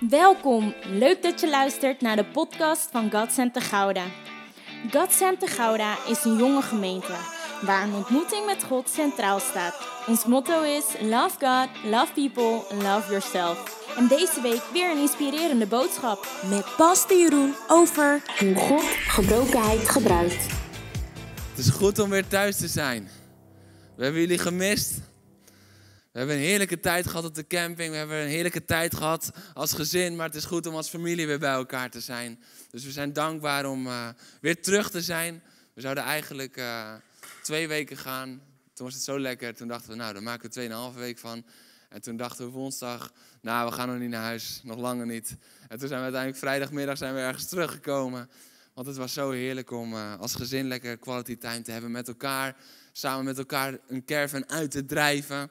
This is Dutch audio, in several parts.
Welkom, leuk dat je luistert naar de podcast van God Center Gouda. God Center Gouda is een jonge gemeente waar een ontmoeting met God centraal staat. Ons motto is Love God, Love People, Love Yourself. En deze week weer een inspirerende boodschap met Pastor Jeroen over hoe God gebrokenheid gebruikt. Het is goed om weer thuis te zijn. We hebben jullie gemist. We hebben een heerlijke tijd gehad op de camping. We hebben een heerlijke tijd gehad als gezin. Maar het is goed om als familie weer bij elkaar te zijn. Dus we zijn dankbaar om uh, weer terug te zijn. We zouden eigenlijk uh, twee weken gaan. Toen was het zo lekker. Toen dachten we, nou, dan maken we tweeënhalve week van. En toen dachten we woensdag, nou, we gaan nog niet naar huis. Nog langer niet. En toen zijn we uiteindelijk vrijdagmiddag zijn we ergens teruggekomen. Want het was zo heerlijk om uh, als gezin lekker quality time te hebben met elkaar. Samen met elkaar een caravan uit te drijven.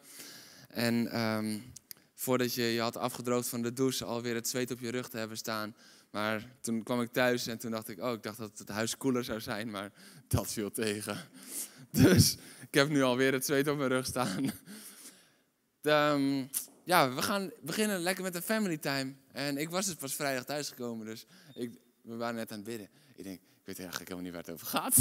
En um, voordat je je had afgedroogd van de douche, alweer het zweet op je rug te hebben staan. Maar toen kwam ik thuis en toen dacht ik, oh, ik dacht dat het huis koeler zou zijn, maar dat viel tegen. Dus ik heb nu alweer het zweet op mijn rug staan. De, um, ja, we gaan beginnen lekker met een family time. En ik was dus pas vrijdag thuisgekomen, dus ik, we waren net aan het bidden. Ik denk, ik weet eigenlijk helemaal niet waar het over gaat.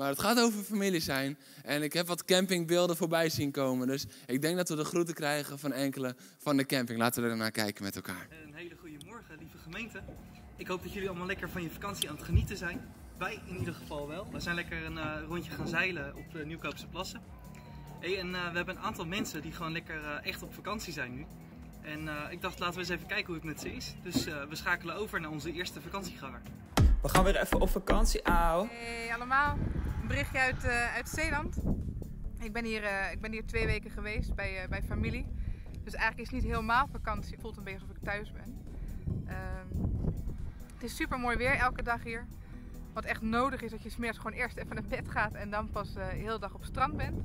Maar het gaat over familie zijn. En ik heb wat campingbeelden voorbij zien komen. Dus ik denk dat we de groeten krijgen van enkele van de camping. Laten we er naar kijken met elkaar. Een hele goede morgen, lieve gemeente. Ik hoop dat jullie allemaal lekker van je vakantie aan het genieten zijn. Wij in ieder geval wel. We zijn lekker een uh, rondje gaan zeilen op de Nieuwkoopse plassen. Hey, en uh, we hebben een aantal mensen die gewoon lekker uh, echt op vakantie zijn nu. En ik dacht, laten we eens even kijken hoe het met ze is. Dus we schakelen over naar onze eerste vakantieganger. We gaan weer even op vakantie, auw. Hey allemaal, berichtje uit, uh, uit Zeeland. Ik ben, hier, uh, ik ben hier twee weken geweest bij, uh, bij familie. Dus eigenlijk is het niet helemaal vakantie. Het voelt een beetje alsof ik thuis ben. Um, het is super mooi weer elke dag hier. Wat echt nodig is dat je smiddags gewoon eerst even naar bed gaat en dan pas de hele dag op strand bent.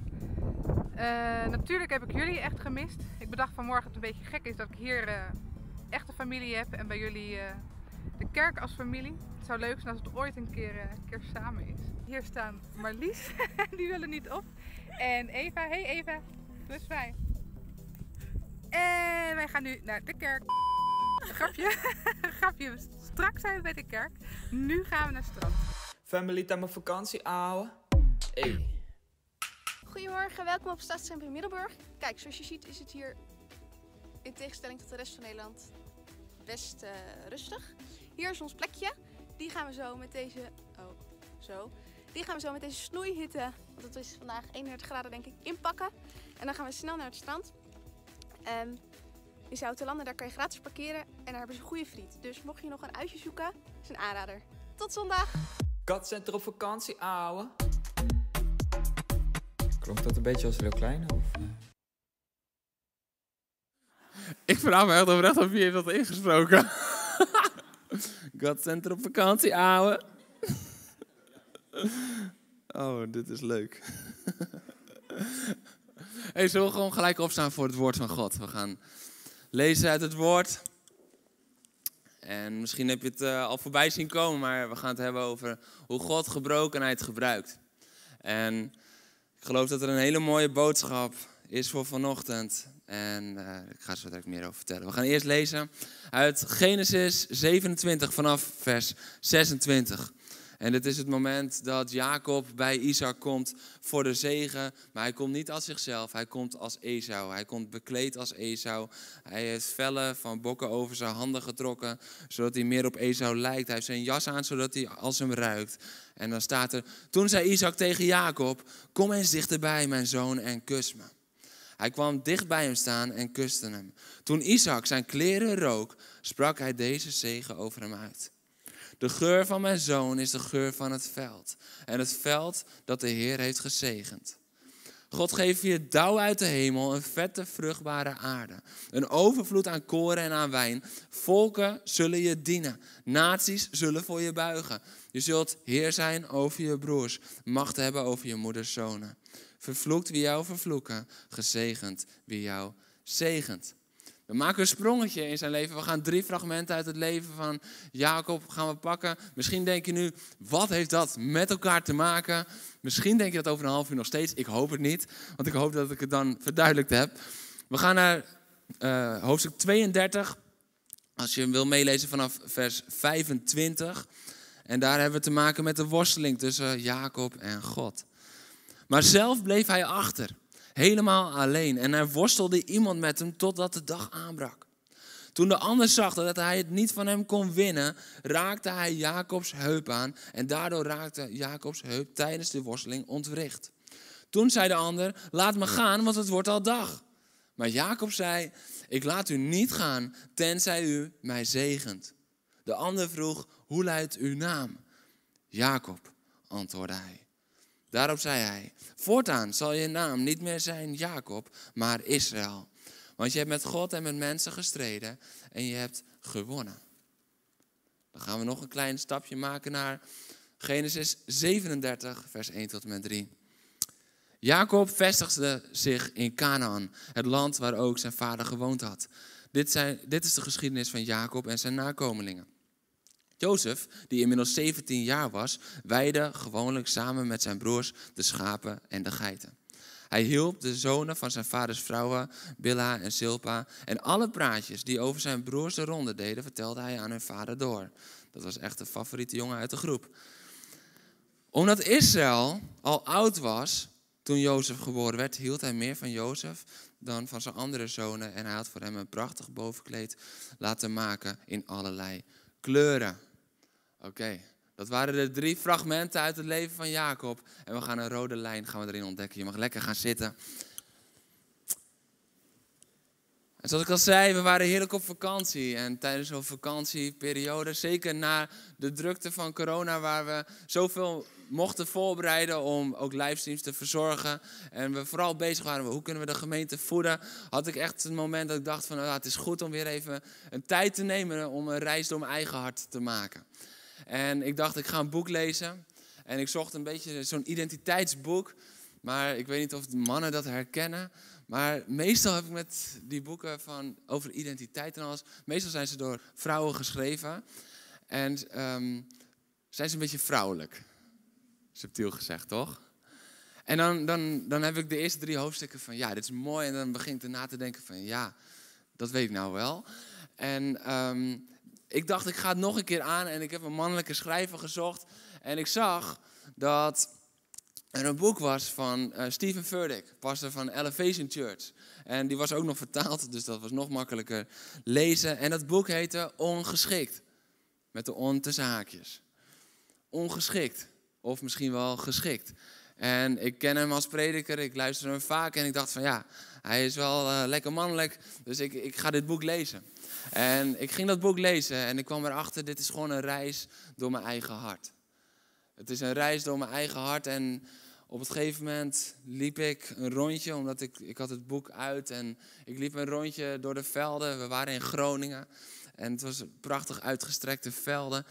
natuurlijk heb ik jullie echt gemist. Ik bedacht vanmorgen dat het een beetje gek is dat ik hier echt een familie heb en bij jullie de kerk als familie. Het zou leuk zijn als het ooit een keer, uh, een keer samen is. Hier staan Marlies, die willen niet op. En Eva, hey Eva, plus wij. En wij gaan nu naar de kerk. Grapje, grapje, straks zijn we bij de kerk. Nu gaan we naar het strand. Family time op vakantie, ouwe. Hey. Goedemorgen, welkom op Stadscentrum Middelburg. Kijk, zoals je ziet is het hier in tegenstelling tot de rest van Nederland best uh, rustig. Hier is ons plekje. Die gaan we zo met deze. Oh, zo. Die gaan we zo met deze snoeihitte. Want het is vandaag 31 graden, denk ik, inpakken. En dan gaan we snel naar het strand. Um, in Zoutelanden, daar kan je gratis parkeren. En daar hebben ze goede friet. Dus mocht je nog een uitje zoeken, is een aanrader. Tot zondag! Katcenter op vakantie, ouwe. Klonk dat een beetje als heel klein? Of? Ik vraag me echt oprecht of je heeft dat ingesproken. God Center op vakantie, ouwe. Oh, dit is leuk. Hey, zullen we gewoon gelijk opstaan voor het woord van God? We gaan lezen uit het woord. En misschien heb je het uh, al voorbij zien komen, maar we gaan het hebben over hoe God gebrokenheid gebruikt. En ik geloof dat er een hele mooie boodschap is voor vanochtend. En uh, ik ga zo direct meer over vertellen. We gaan eerst lezen uit Genesis 27 vanaf vers 26. En dit is het moment dat Jacob bij Isaac komt voor de zegen. Maar hij komt niet als zichzelf, hij komt als Esau. Hij komt bekleed als Esau. Hij heeft vellen van bokken over zijn handen getrokken, zodat hij meer op Esau lijkt. Hij heeft zijn jas aan, zodat hij als hem ruikt. En dan staat er, toen zei Isaac tegen Jacob, kom eens dichterbij mijn zoon en kus me. Hij kwam dicht bij hem staan en kuste hem. Toen Isaac zijn kleren rook, sprak hij deze zegen over hem uit. De geur van mijn zoon is de geur van het veld. En het veld dat de Heer heeft gezegend. God geeft je dauw uit de hemel, een vette, vruchtbare aarde. Een overvloed aan koren en aan wijn. Volken zullen je dienen. Naties zullen voor je buigen. Je zult heer zijn over je broers. Macht hebben over je moeders zonen. Vervloekt wie jou vervloeken. Gezegend wie jou zegent. We maken een sprongetje in zijn leven. We gaan drie fragmenten uit het leven van Jacob gaan we pakken. Misschien denk je nu, wat heeft dat met elkaar te maken? Misschien denk je dat over een half uur nog steeds. Ik hoop het niet, want ik hoop dat ik het dan verduidelijkt heb. We gaan naar uh, hoofdstuk 32. Als je wil meelezen vanaf vers 25. En daar hebben we te maken met de worsteling tussen Jacob en God. Maar zelf bleef hij achter, helemaal alleen. En er worstelde iemand met hem totdat de dag aanbrak. Toen de ander zag dat hij het niet van hem kon winnen, raakte hij Jacobs heup aan. En daardoor raakte Jacobs heup tijdens de worsteling ontwricht. Toen zei de ander: Laat me gaan, want het wordt al dag. Maar Jacob zei: Ik laat u niet gaan, tenzij u mij zegent. De ander vroeg: Hoe luidt uw naam? Jacob, antwoordde hij. Daarop zei hij: Voortaan zal je naam niet meer zijn Jacob, maar Israël. Want je hebt met God en met mensen gestreden en je hebt gewonnen. Dan gaan we nog een klein stapje maken naar Genesis 37, vers 1 tot en met 3. Jacob vestigde zich in Canaan, het land waar ook zijn vader gewoond had. Dit, zijn, dit is de geschiedenis van Jacob en zijn nakomelingen. Jozef, die inmiddels 17 jaar was, weide gewoonlijk samen met zijn broers de schapen en de geiten. Hij hielp de zonen van zijn vaders vrouwen, Billa en Silpa, en alle praatjes die over zijn broers de ronde deden, vertelde hij aan hun vader door. Dat was echt de favoriete jongen uit de groep. Omdat Israël al oud was toen Jozef geboren werd, hield hij meer van Jozef dan van zijn andere zonen en hij had voor hem een prachtig bovenkleed laten maken in allerlei kleuren. Oké, dat waren de drie fragmenten uit het leven van Jacob. En we gaan een rode lijn gaan we erin ontdekken. Je mag lekker gaan zitten. En zoals ik al zei, we waren heerlijk op vakantie. En tijdens zo'n vakantieperiode, zeker na de drukte van corona, waar we zoveel mochten voorbereiden om ook livestreams te verzorgen. En we vooral bezig waren, hoe kunnen we de gemeente voeden? Had ik echt een moment dat ik dacht van, nou, het is goed om weer even een tijd te nemen om een reis door mijn eigen hart te maken. En ik dacht, ik ga een boek lezen. En ik zocht een beetje zo'n identiteitsboek. Maar ik weet niet of mannen dat herkennen. Maar meestal heb ik met die boeken van, over identiteit en alles. Meestal zijn ze door vrouwen geschreven. En ehm, zijn ze een beetje vrouwelijk. Subtiel gezegd, toch? En dan, dan, dan heb ik de eerste drie hoofdstukken van, ja, dit is mooi. En dan begin ik erna te denken van, ja, dat weet ik nou wel. En ehm, ik dacht, ik ga het nog een keer aan. En ik heb een mannelijke schrijver gezocht. En ik zag dat er een boek was van uh, Stephen Furtick, pastor van Elevation Church. En die was ook nog vertaald, dus dat was nog makkelijker lezen. En dat boek heette Ongeschikt. Met de on tussen haakjes. Ongeschikt. Of misschien wel geschikt. En ik ken hem als prediker, ik luister hem vaak en ik dacht van ja, hij is wel uh, lekker mannelijk, dus ik, ik ga dit boek lezen. En ik ging dat boek lezen en ik kwam erachter, dit is gewoon een reis door mijn eigen hart. Het is een reis door mijn eigen hart en op het gegeven moment liep ik een rondje, omdat ik, ik had het boek uit en ik liep een rondje door de velden. We waren in Groningen en het was prachtig uitgestrekte velden.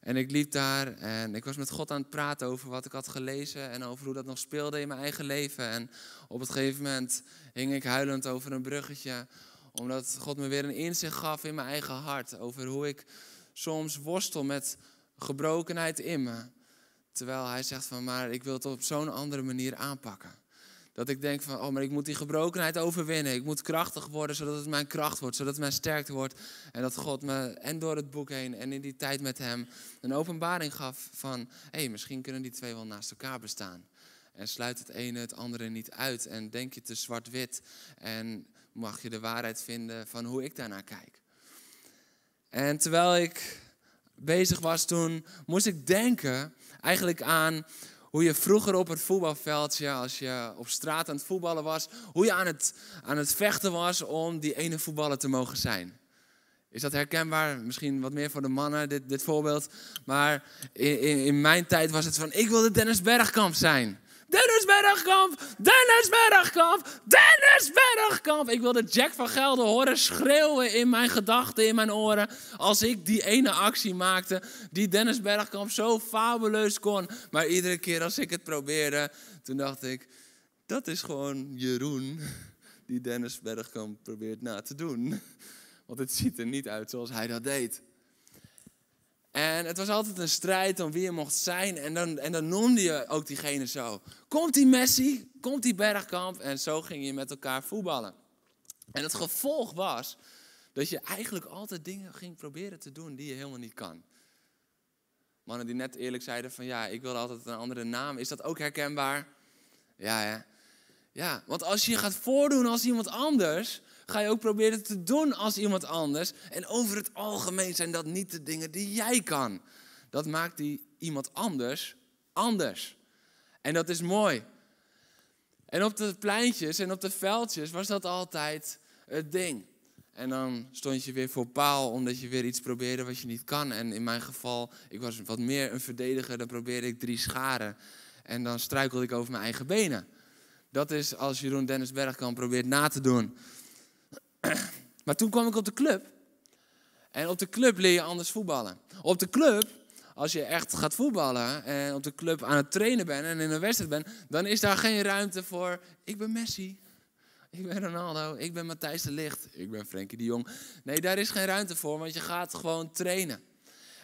En ik liep daar en ik was met God aan het praten over wat ik had gelezen en over hoe dat nog speelde in mijn eigen leven. En op het gegeven moment hing ik huilend over een bruggetje, omdat God me weer een inzicht gaf in mijn eigen hart. Over hoe ik soms worstel met gebrokenheid in me. Terwijl hij zegt van, maar ik wil het op zo'n andere manier aanpakken. Dat ik denk van, oh, maar ik moet die gebrokenheid overwinnen. Ik moet krachtig worden, zodat het mijn kracht wordt, zodat het mijn sterkte wordt. En dat God me, en door het boek heen, en in die tijd met hem, een openbaring gaf van, hé, hey, misschien kunnen die twee wel naast elkaar bestaan. En sluit het ene het andere niet uit. En denk je te zwart-wit. En mag je de waarheid vinden van hoe ik daarnaar kijk. En terwijl ik bezig was toen, moest ik denken eigenlijk aan hoe je vroeger op het voetbalveldje, als je op straat aan het voetballen was, hoe je aan het, aan het vechten was om die ene voetballer te mogen zijn. Is dat herkenbaar? Misschien wat meer voor de mannen, dit, dit voorbeeld. Maar in, in, in mijn tijd was het van, ik wilde Dennis Bergkamp zijn. Dennis Bergkamp, Dennis Bergkamp, Dennis Bergkamp. Ik wilde Jack van Gelder horen schreeuwen in mijn gedachten, in mijn oren. Als ik die ene actie maakte die Dennis Bergkamp zo fabuleus kon. Maar iedere keer als ik het probeerde, toen dacht ik, dat is gewoon Jeroen die Dennis Bergkamp probeert na te doen. Want het ziet er niet uit zoals hij dat deed. En het was altijd een strijd om wie je mocht zijn. En dan, en dan noemde je ook diegene zo. Komt die Messi? Komt die Bergkamp? En zo ging je met elkaar voetballen. En het gevolg was dat je eigenlijk altijd dingen ging proberen te doen die je helemaal niet kan. Mannen die net eerlijk zeiden van ja, ik wilde altijd een andere naam. Is dat ook herkenbaar? Ja, hè? Ja, want als je gaat voordoen als iemand anders, ga je ook proberen te doen als iemand anders. En over het algemeen zijn dat niet de dingen die jij kan. Dat maakt die iemand anders anders. En dat is mooi. En op de pleintjes en op de veldjes was dat altijd het ding. En dan stond je weer voor paal omdat je weer iets probeerde wat je niet kan. En in mijn geval, ik was wat meer een verdediger, dan probeerde ik drie scharen. En dan struikelde ik over mijn eigen benen. Dat is als Jeroen Dennis Bergkamp probeert na te doen. Maar toen kwam ik op de club. En op de club leer je anders voetballen. Op de club, als je echt gaat voetballen en op de club aan het trainen bent en in een wedstrijd bent, dan is daar geen ruimte voor. Ik ben Messi. Ik ben Ronaldo. Ik ben Matthijs de Licht. Ik ben Frenkie de Jong. Nee, daar is geen ruimte voor, want je gaat gewoon trainen.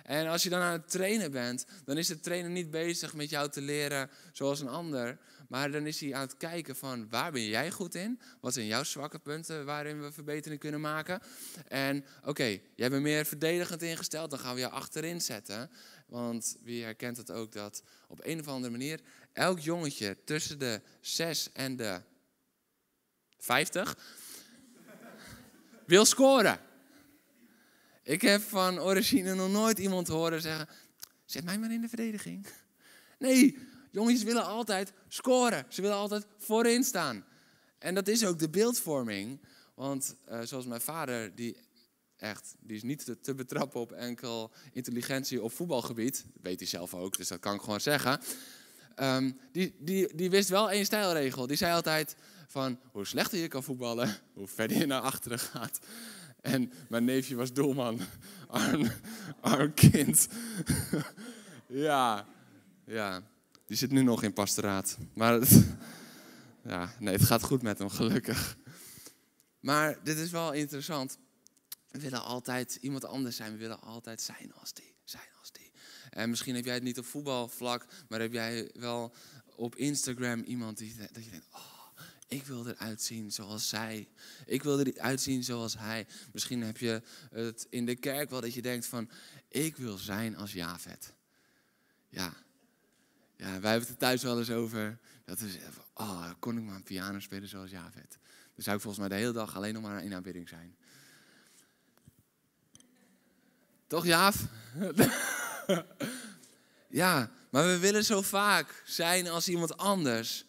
En als je dan aan het trainen bent, dan is de trainer niet bezig met jou te leren zoals een ander. Maar dan is hij aan het kijken van waar ben jij goed in? Wat zijn jouw zwakke punten waarin we verbetering kunnen maken? En oké, jij bent meer verdedigend ingesteld, dan gaan we jou achterin zetten. Want wie herkent het ook dat op een of andere manier elk jongetje tussen de 6 en de 50 wil scoren. Ik heb van origine nog nooit iemand horen zeggen: Zet mij maar in de verdediging. Nee, jongens willen altijd scoren. Ze willen altijd voorin staan. En dat is ook de beeldvorming. Want uh, zoals mijn vader, die echt, die is niet te, betrappen op enkel intelligentie op voetbalgebied. Dat weet hij zelf ook, dus dat kan ik gewoon zeggen. Um, die, die, die wist wel één stijlregel. Die zei altijd van hoe slechter je kan voetballen, hoe verder je naar achteren gaat. En mijn neefje was doelman. Arm, arm kind. ja, ja. Die zit nu nog in pastoraat. Maar het, ja, nee, het gaat goed met hem, gelukkig. Maar dit is wel interessant. We willen altijd iemand anders zijn. We willen altijd zijn als die. Zijn als die. En misschien heb jij het niet op voetbalvlak, maar heb jij wel op Instagram iemand die dat je denkt, oh, ik wil eruit zien zoals zij. Ik wil eruit zien zoals hij. Misschien heb je het in de kerk wel dat je denkt van, ik wil zijn als Javet. Ja. Ja, wij hebben het er thuis wel eens over. Dat is, oh, kon ik maar een piano spelen zoals Javet. Dan zou ik volgens mij de hele dag alleen nog maar in aanbidding zijn. Toch, Jaaf? ja, maar we willen zo vaak zijn als iemand anders.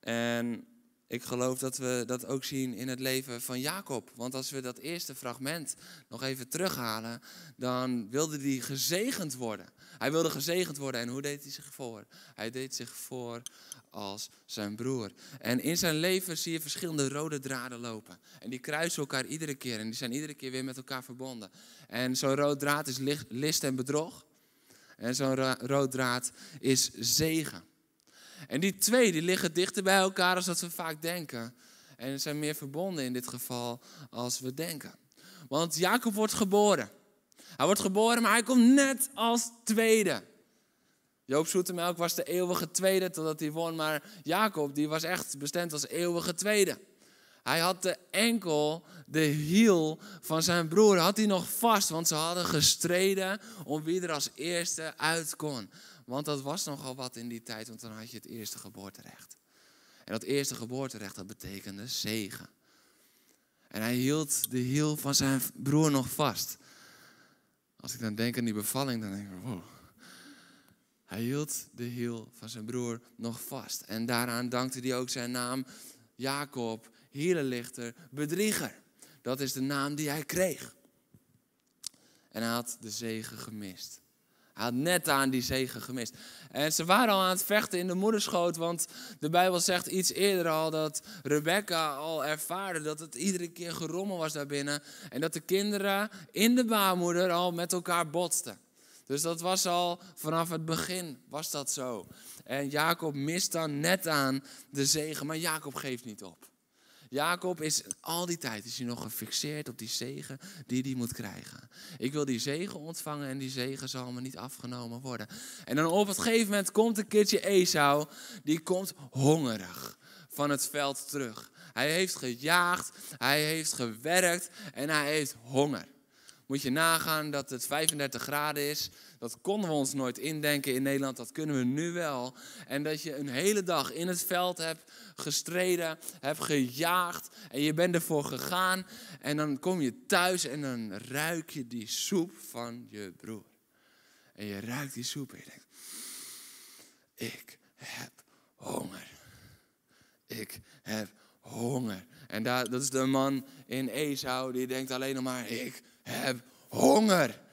En ik geloof dat we dat ook zien in het leven van Jacob. Want als we dat eerste fragment nog even terughalen, dan wilde hij gezegend worden. Hij wilde gezegend worden. En hoe deed hij zich voor? Hij deed zich voor als zijn broer. En in zijn leven zie je verschillende rode draden lopen. En die kruisen elkaar iedere keer. En die zijn iedere keer weer met elkaar verbonden. En zo'n rood draad is list en bedrog. En zo'n rood draad is zegen. En die twee die liggen dichter bij elkaar als dat we vaak denken. En zijn meer verbonden in dit geval als we denken. Want Jacob wordt geboren. Hij wordt geboren, maar hij komt net als tweede. Joop Zoetemelk was de eeuwige tweede totdat hij won. Maar Jacob die was echt bestemd als eeuwige tweede. Hij had de enkel, de hiel van zijn broer, had hij nog vast. Want ze hadden gestreden om wie er als eerste uit kon. Want dat was nogal wat in die tijd, want dan had je het eerste geboorterecht. En dat eerste geboorterecht, dat betekende zegen. En hij hield de hiel van zijn broer nog vast. Als ik dan denk aan die bevalling, dan denk ik, wow. Hij hield de hiel van zijn broer nog vast. En daaraan dankte hij ook zijn naam Jacob, hielenlichter, bedrieger. Dat is de naam die hij kreeg. En hij had de zegen gemist. Hij had net aan die zegen gemist. En ze waren al aan het vechten in de moederschoot, want de Bijbel zegt iets eerder al dat Rebecca al ervaarde dat het iedere keer gerommel was daarbinnen. En dat de kinderen in de baarmoeder al met elkaar botsten. Dus dat was al vanaf het begin was dat zo. En Jacob mist dan net aan de zegen, maar Jacob geeft niet op. Jacob is al die tijd is hij nog gefixeerd op die zegen die hij moet krijgen. Ik wil die zegen ontvangen en die zegen zal me niet afgenomen worden. En dan op het gegeven moment komt een keertje Esau, die komt hongerig van het veld terug. Hij heeft gejaagd, hij heeft gewerkt en hij heeft honger. Moet je nagaan dat het 35 graden is. Dat konden we ons nooit indenken in Nederland, dat kunnen we nu wel. En dat je een hele dag in het veld hebt gestreden, hebt gejaagd en je bent ervoor gegaan. En dan kom je thuis en dan ruik je die soep van je broer. En je ruikt die soep en je denkt, ik heb honger. Ik heb honger. En daar, dat is de man in Esau die denkt alleen nog maar, ik heb honger.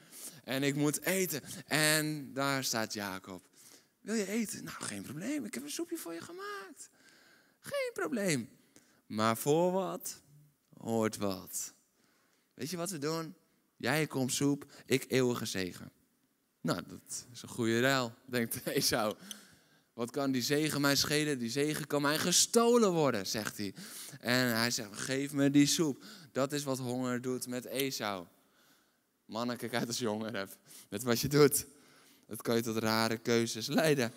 En ik moet eten. En daar staat Jacob. Wil je eten? Nou, geen probleem. Ik heb een soepje voor je gemaakt. Geen probleem. Maar voor wat hoort wat. Weet je wat we doen? Jij komt soep, ik eeuwige zegen. Nou, dat is een goede ruil, denkt Esau. Wat kan die zegen mij schelen? Die zegen kan mij gestolen worden, zegt hij. En hij zegt, geef me die soep. Dat is wat honger doet met Esau. Mannen, kijk uit als hebt. Met wat je doet. Dat kan je tot rare keuzes leiden.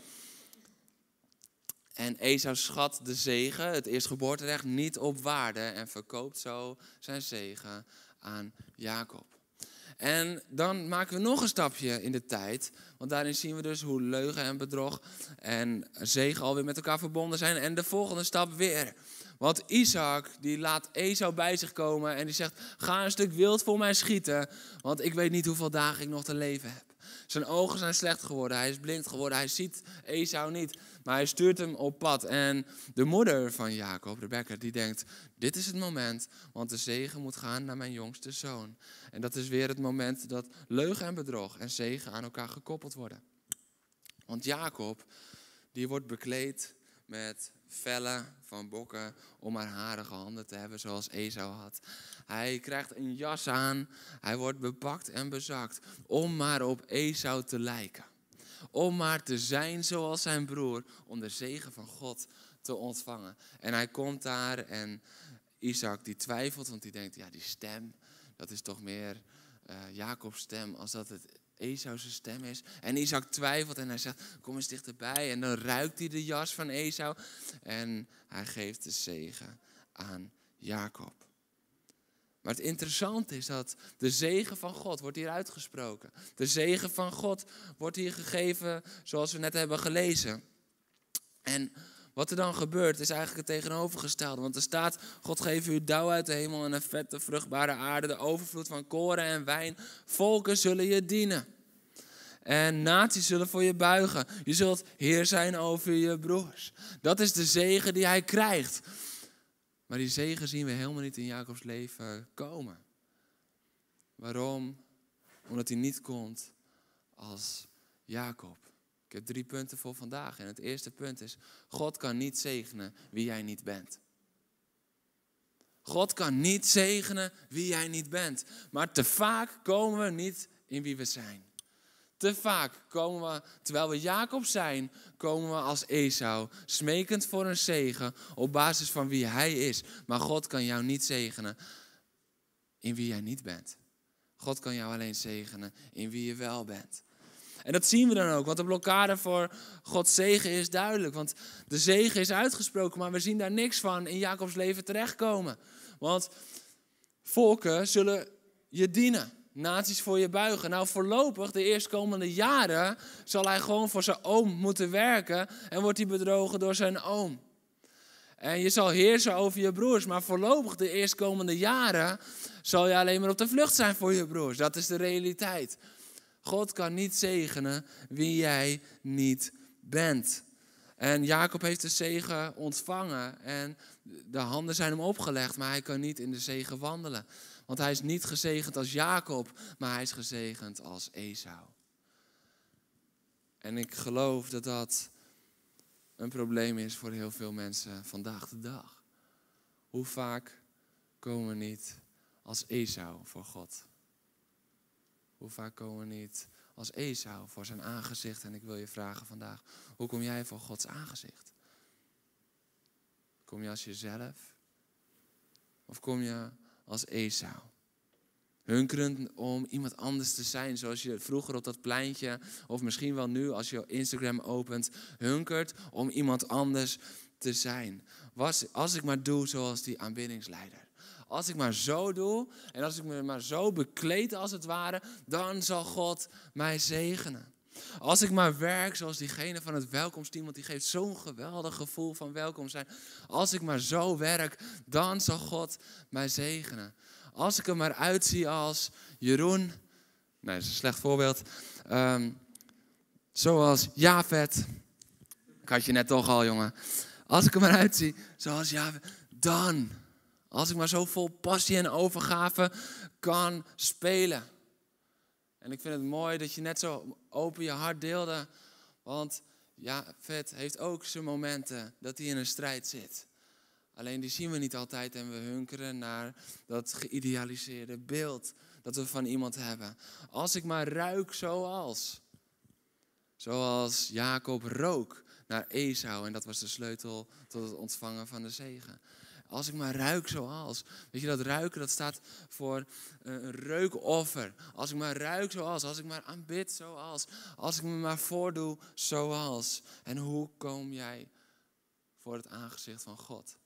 En Esau schat de zegen, het eerstgeboorterecht, niet op waarde en verkoopt zo zijn zegen aan Jacob. En dan maken we nog een stapje in de tijd. Want daarin zien we dus hoe leugen en bedrog en zegen alweer met elkaar verbonden zijn. En de volgende stap weer. Want Isaac die laat Esau bij zich komen en die zegt: Ga een stuk wild voor mij schieten, want ik weet niet hoeveel dagen ik nog te leven heb. Zijn ogen zijn slecht geworden, hij is blind geworden, hij ziet Esau niet. Maar hij stuurt hem op pad. En de moeder van Jacob, Rebecca, die denkt: Dit is het moment, want de zegen moet gaan naar mijn jongste zoon. En dat is weer het moment dat leugen en bedrog en zegen aan elkaar gekoppeld worden. Want Jacob, die wordt bekleed met vellen van bokken om haar harige handen te hebben, zoals Esau had. Hij krijgt een jas aan, hij wordt bepakt en bezakt om maar op Esau te lijken. Om maar te zijn zoals zijn broer, om de zegen van God te ontvangen. En hij komt daar en Isaac die twijfelt, want die denkt, ja die stem, dat is toch meer uh, Jacobs stem als dat het Esau's stem is. En Isaac twijfelt en hij zegt, kom eens dichterbij. En dan ruikt hij de jas van Esau en hij geeft de zegen aan Jacob. Maar het interessante is dat de zegen van God wordt hier uitgesproken. De zegen van God wordt hier gegeven zoals we net hebben gelezen. En wat er dan gebeurt is eigenlijk het tegenovergestelde. Want er staat, God geeft u dauw uit de hemel en een vette, vruchtbare aarde, de overvloed van koren en wijn. Volken zullen je dienen. En naties zullen voor je buigen. Je zult heer zijn over je broers. Dat is de zegen die hij krijgt. Maar die zegen zien we helemaal niet in Jacobs leven komen. Waarom? Omdat hij niet komt als Jacob. Ik heb drie punten voor vandaag. En het eerste punt is: God kan niet zegenen wie jij niet bent. God kan niet zegenen wie jij niet bent. Maar te vaak komen we niet in wie we zijn. Te vaak komen we, terwijl we Jacob zijn, komen we als Esau, smekend voor een zegen op basis van wie hij is. Maar God kan jou niet zegenen in wie jij niet bent. God kan jou alleen zegenen in wie je wel bent. En dat zien we dan ook, want de blokkade voor Gods zegen is duidelijk. Want de zegen is uitgesproken, maar we zien daar niks van in Jacobs leven terechtkomen. Want volken zullen je dienen naties voor je buigen. Nou, voorlopig, de eerstkomende jaren, zal hij gewoon voor zijn oom moeten werken en wordt hij bedrogen door zijn oom. En je zal heersen over je broers, maar voorlopig, de eerstkomende jaren, zal je alleen maar op de vlucht zijn voor je broers. Dat is de realiteit. God kan niet zegenen wie jij niet bent. En Jacob heeft de zegen ontvangen en de handen zijn hem opgelegd, maar hij kan niet in de zegen wandelen. Want hij is niet gezegend als Jacob, maar hij is gezegend als Esau. En ik geloof dat dat een probleem is voor heel veel mensen vandaag de dag. Hoe vaak komen we niet als Esau voor God? Hoe vaak komen we niet als Esau voor zijn aangezicht? En ik wil je vragen vandaag, hoe kom jij voor Gods aangezicht? Kom je als jezelf? Of kom je als Esau. Hunkerend om iemand anders te zijn, zoals je vroeger op dat pleintje, of misschien wel nu als je Instagram opent, hunkert om iemand anders te zijn. Was, als ik maar doe zoals die aanbiddingsleider. Als ik maar zo doe en als ik me maar zo bekleed als het ware, dan zal God mij zegenen. Als ik maar werk zoals diegene van het welkomsteam, want die geeft zo'n geweldig gevoel van welkom zijn. Als ik maar zo werk, dan zal God mij zegenen. Als ik er maar uitzie als Jeroen, nee, dat is een slecht voorbeeld. Ehm, zoals Javet. Ik had je net toch al, jongen. Als ik er maar uitzie zoals Javet, dan. Als ik maar zo vol passie en overgave kan spelen. En ik vind het mooi dat je net zo open je hart deelde. Want ja, Vet heeft ook zijn momenten dat hij in een strijd zit. Alleen die zien we niet altijd en we hunkeren naar dat geïdealiseerde beeld dat we van iemand hebben. Als ik maar ruik zoals. Zoals Jacob rook naar Esau en dat was de sleutel tot het ontvangen van de zegen. Als ik maar ruik zoals. Weet je, dat ruiken dat staat voor een reukoffer. Als ik maar ruik zoals. Als ik maar aanbid zoals. Als ik me maar voordoe zoals. En hoe kom jij voor het aangezicht van God?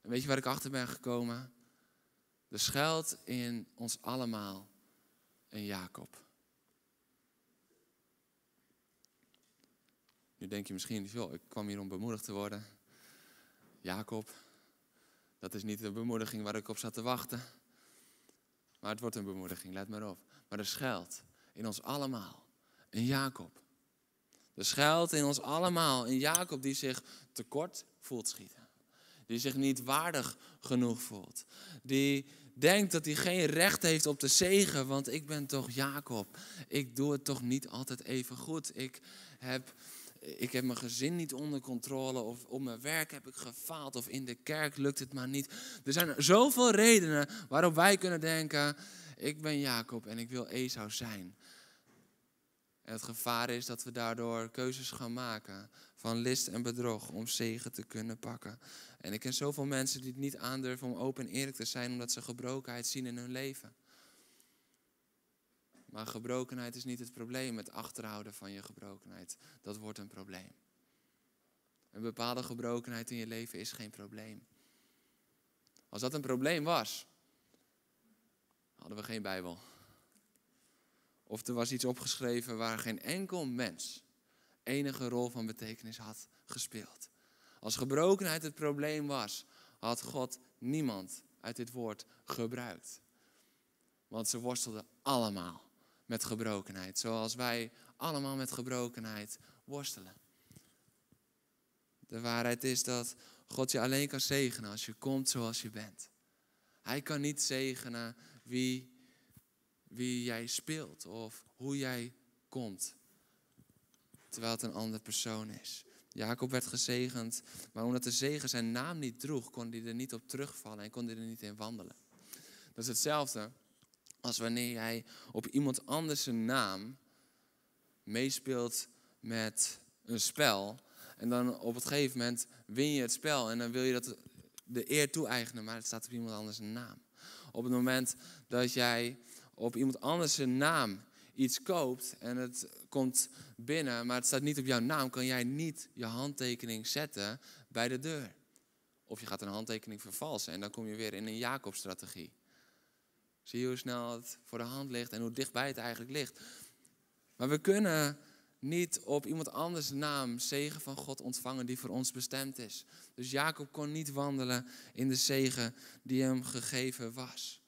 En weet je waar ik achter ben gekomen? Er schuilt in ons allemaal een Jacob. Nu denk je misschien, ik kwam hier om bemoedigd te worden. Jacob, dat is niet de bemoediging waar ik op zat te wachten. Maar het wordt een bemoediging, let maar op. Maar er schuilt in ons allemaal een Jacob. Er schuilt in ons allemaal een Jacob die zich tekort voelt schieten. Die zich niet waardig genoeg voelt. Die denkt dat hij geen recht heeft op de zegen, want ik ben toch Jacob. Ik doe het toch niet altijd even goed. Ik heb ik heb mijn gezin niet onder controle, of op mijn werk heb ik gefaald, of in de kerk lukt het maar niet. Er zijn zoveel redenen waarop wij kunnen denken, ik ben Jacob en ik wil Esau zijn. Het gevaar is dat we daardoor keuzes gaan maken van list en bedrog om zegen te kunnen pakken. En ik ken zoveel mensen die het niet aandurven om open en eerlijk te zijn omdat ze gebrokenheid zien in hun leven. Maar gebrokenheid is niet het probleem. Het achterhouden van je gebrokenheid, dat wordt een probleem. Een bepaalde gebrokenheid in je leven is geen probleem. Als dat een probleem was, hadden we geen Bijbel. Of er was iets opgeschreven waar geen enkel mens enige rol van betekenis had gespeeld. Als gebrokenheid het probleem was, had God niemand uit dit woord gebruikt. Want ze worstelden allemaal met gebrokenheid. Zoals wij allemaal met gebrokenheid worstelen. De waarheid is dat God je alleen kan zegenen als je komt zoals je bent. Hij kan niet zegenen wie, wie jij speelt of hoe jij komt. Terwijl het een andere persoon is. Jacob werd gezegend, maar omdat de zegen zijn naam niet droeg, kon hij er niet op terugvallen en kon hij er niet in wandelen. Dat is hetzelfde als wanneer jij op iemand anders een naam meespeelt met een spel. En dan op het gegeven moment win je het spel en dan wil je dat de eer toe-eigenen, maar het staat op iemand anders een naam. Op het moment dat jij op iemand anders een naam iets koopt en het komt binnen, maar het staat niet op jouw naam, kan jij niet je handtekening zetten bij de deur. Of je gaat een handtekening vervalsen en dan kom je weer in een Jacob-strategie. Zie je hoe snel het voor de hand ligt en hoe dichtbij het eigenlijk ligt. Maar we kunnen niet op iemand anders naam zegen van God ontvangen die voor ons bestemd is. Dus Jacob kon niet wandelen in de zegen die hem gegeven was.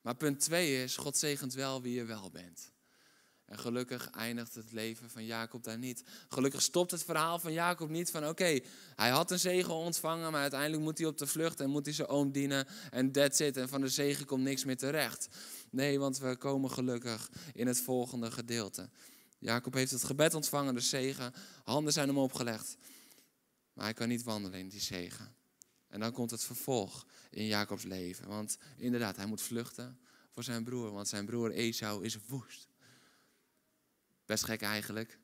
Maar punt twee is, God zegent wel wie je wel bent. En gelukkig eindigt het leven van Jacob daar niet. Gelukkig stopt het verhaal van Jacob niet van oké, hij had een zegen ontvangen, maar uiteindelijk moet hij op de vlucht en moet hij zijn oom dienen en that's it. En van de zegen komt niks meer terecht. Nee, want we komen gelukkig in het volgende gedeelte. Jacob heeft het gebed ontvangen, de zegen, handen zijn hem opgelegd. Maar hij kan niet wandelen in die zegen. En dan komt het vervolg in Jacobs leven. Want inderdaad, hij moet vluchten voor zijn broer, want zijn broer Esau is woest. Best gek eigenlijk.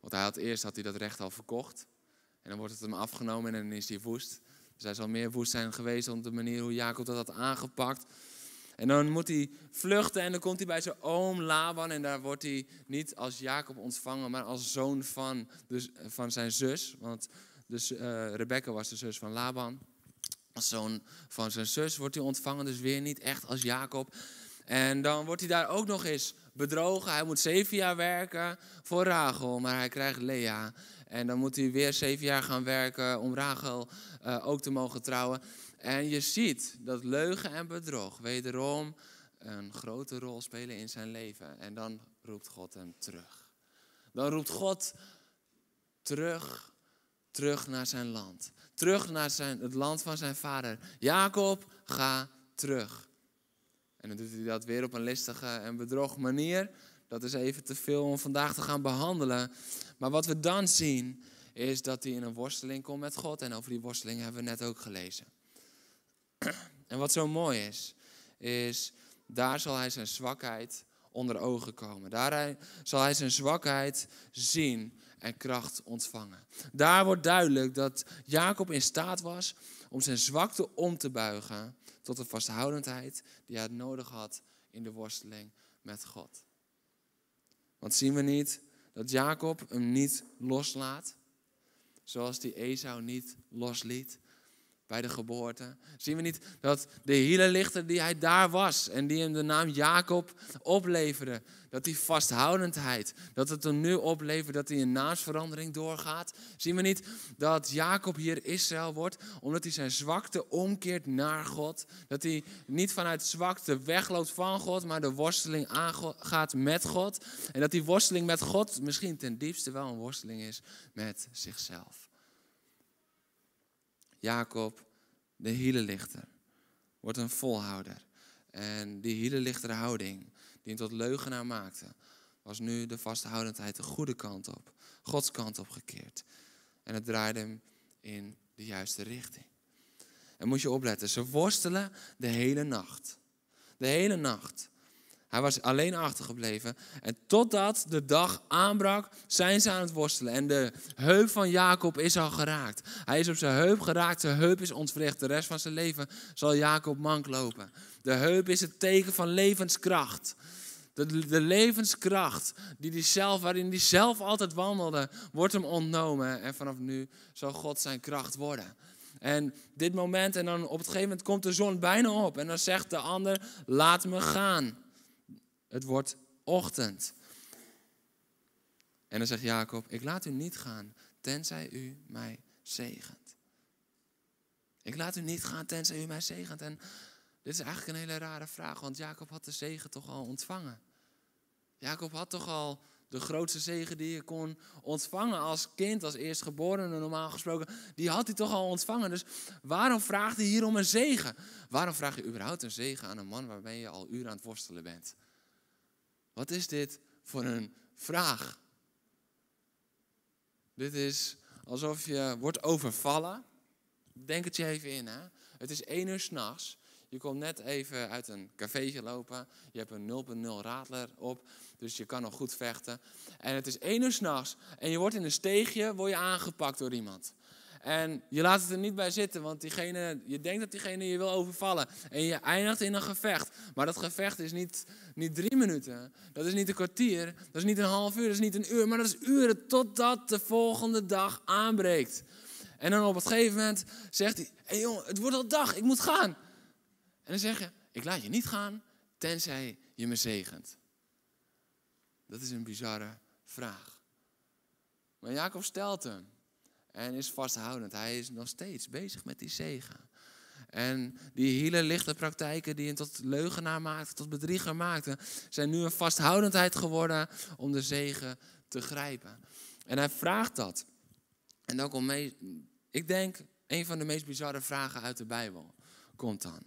Want hij had eerst had hij dat recht al verkocht. En dan wordt het hem afgenomen en dan is hij woest. Dus hij zal meer woest zijn geweest op de manier hoe Jacob dat had aangepakt. En dan moet hij vluchten en dan komt hij bij zijn oom Laban. En daar wordt hij niet als Jacob ontvangen, maar als zoon van, dus van zijn zus. Want Dus uh, Rebecca was de zus van Laban. Als zoon van zijn zus wordt hij ontvangen, dus weer niet echt als Jacob. En dan wordt hij daar ook nog eens bedrogen. Hij moet zeven jaar werken voor Rachel, maar hij krijgt Lea. En dan moet hij weer zeven jaar gaan werken om Rachel uh, ook te mogen trouwen. En je ziet dat leugen en bedrog wederom een grote rol spelen in zijn leven. En dan roept God hem terug. Dan roept God terug, terug naar zijn land. Terug naar zijn, het land van zijn vader. Jacob, ga terug. En dan doet hij dat weer op een listige en bedrog manier. Dat is even te veel om vandaag te gaan behandelen. Maar wat we dan zien, is dat hij in een worsteling komt met God. En over die worsteling hebben we net ook gelezen. En wat zo mooi is, is daar zal hij zijn zwakheid onder ogen komen. Daar zal hij zijn zwakheid zien en kracht ontvangen. Daar wordt duidelijk dat Jacob in staat was om zijn zwakte om te buigen tot de vasthoudendheid die hij nodig had in de worsteling met God. Want zien we niet dat Jacob hem niet loslaat, zoals die Esau niet losliet? Bij de geboorte. Zien we niet dat de hele lichter die hij daar was en die hem de naam Jacob opleverde, dat die vasthoudendheid, dat het hem nu oplevert dat hij een naamsverandering doorgaat. Zien we niet dat Jacob hier Israël wordt, omdat hij zijn zwakte omkeert naar God. Dat hij niet vanuit zwakte wegloopt van God, maar de worsteling aangaat met God. En dat die worsteling met God misschien ten diepste wel een worsteling is met zichzelf. Jacob, de hielenlichter, wordt een volhouder. En die hielenlichter houding, die hem tot leugenaar maakte, was nu de vasthoudendheid de goede kant op, Gods kant op gekeerd. En het draaide hem in de juiste richting. En moet je opletten, ze worstelen de hele nacht. De hele nacht. Hij was alleen achtergebleven. En totdat de dag aanbrak, zijn ze aan het worstelen. En de heup van Jacob is al geraakt. Hij is op zijn heup geraakt, zijn heup is ontwricht. De rest van zijn leven zal Jacob mank lopen. De heup is het teken van levenskracht. De, de levenskracht die die zelf, waarin hij zelf altijd wandelde, wordt hem ontnomen. En vanaf nu zal God zijn kracht worden. En dit moment, en dan op het gegeven moment komt de zon bijna op. En dan zegt de ander, laat me gaan. Het wordt ochtend. En dan zegt Jacob, ik laat u niet gaan, tenzij u mij zegent. Ik laat u niet gaan, tenzij u mij zegent. En dit is eigenlijk een hele rare vraag, want Jacob had de zegen toch al ontvangen. Jacob had toch al de grootste zegen die je kon ontvangen als kind, als eerstgeborene normaal gesproken, die had hij toch al ontvangen. Dus waarom vraagt hij hier om een zegen? Waarom vraag je überhaupt een zegen aan een man waarmee je al uren aan het worstelen bent? Wat is dit voor een vraag? Dit is alsof je wordt overvallen. Denk het je even in. Hè? Het is één uur s'nachts. Je komt net even uit een cafeetje lopen. Je hebt een 0.0 radler op. Dus je kan nog goed vechten. En het is één uur s'nachts. En je wordt in een steegje word je aangepakt door iemand. En je laat het er niet bij zitten, want diegene, je denkt dat diegene je wil overvallen. En je eindigt in een gevecht. Maar dat gevecht is niet, niet drie minuten. Dat is niet een kwartier. Dat is niet een half uur. Dat is niet een uur. Maar dat is uren totdat de volgende dag aanbreekt. En dan op het gegeven moment zegt hij: Hé hey jongen, het wordt al dag, ik moet gaan. En dan zeg je: Ik laat je niet gaan, tenzij je me zegent. Dat is een bizarre vraag. Maar Jacob stelt hem. En is vasthoudend. Hij is nog steeds bezig met die zegen. En die hele lichte praktijken die hem tot leugenaar maakten, tot bedrieger maakten, zijn nu een vasthoudendheid geworden om de zegen te grijpen. En hij vraagt dat. En dan komt mee, ik denk, een van de meest bizarre vragen uit de Bijbel komt dan.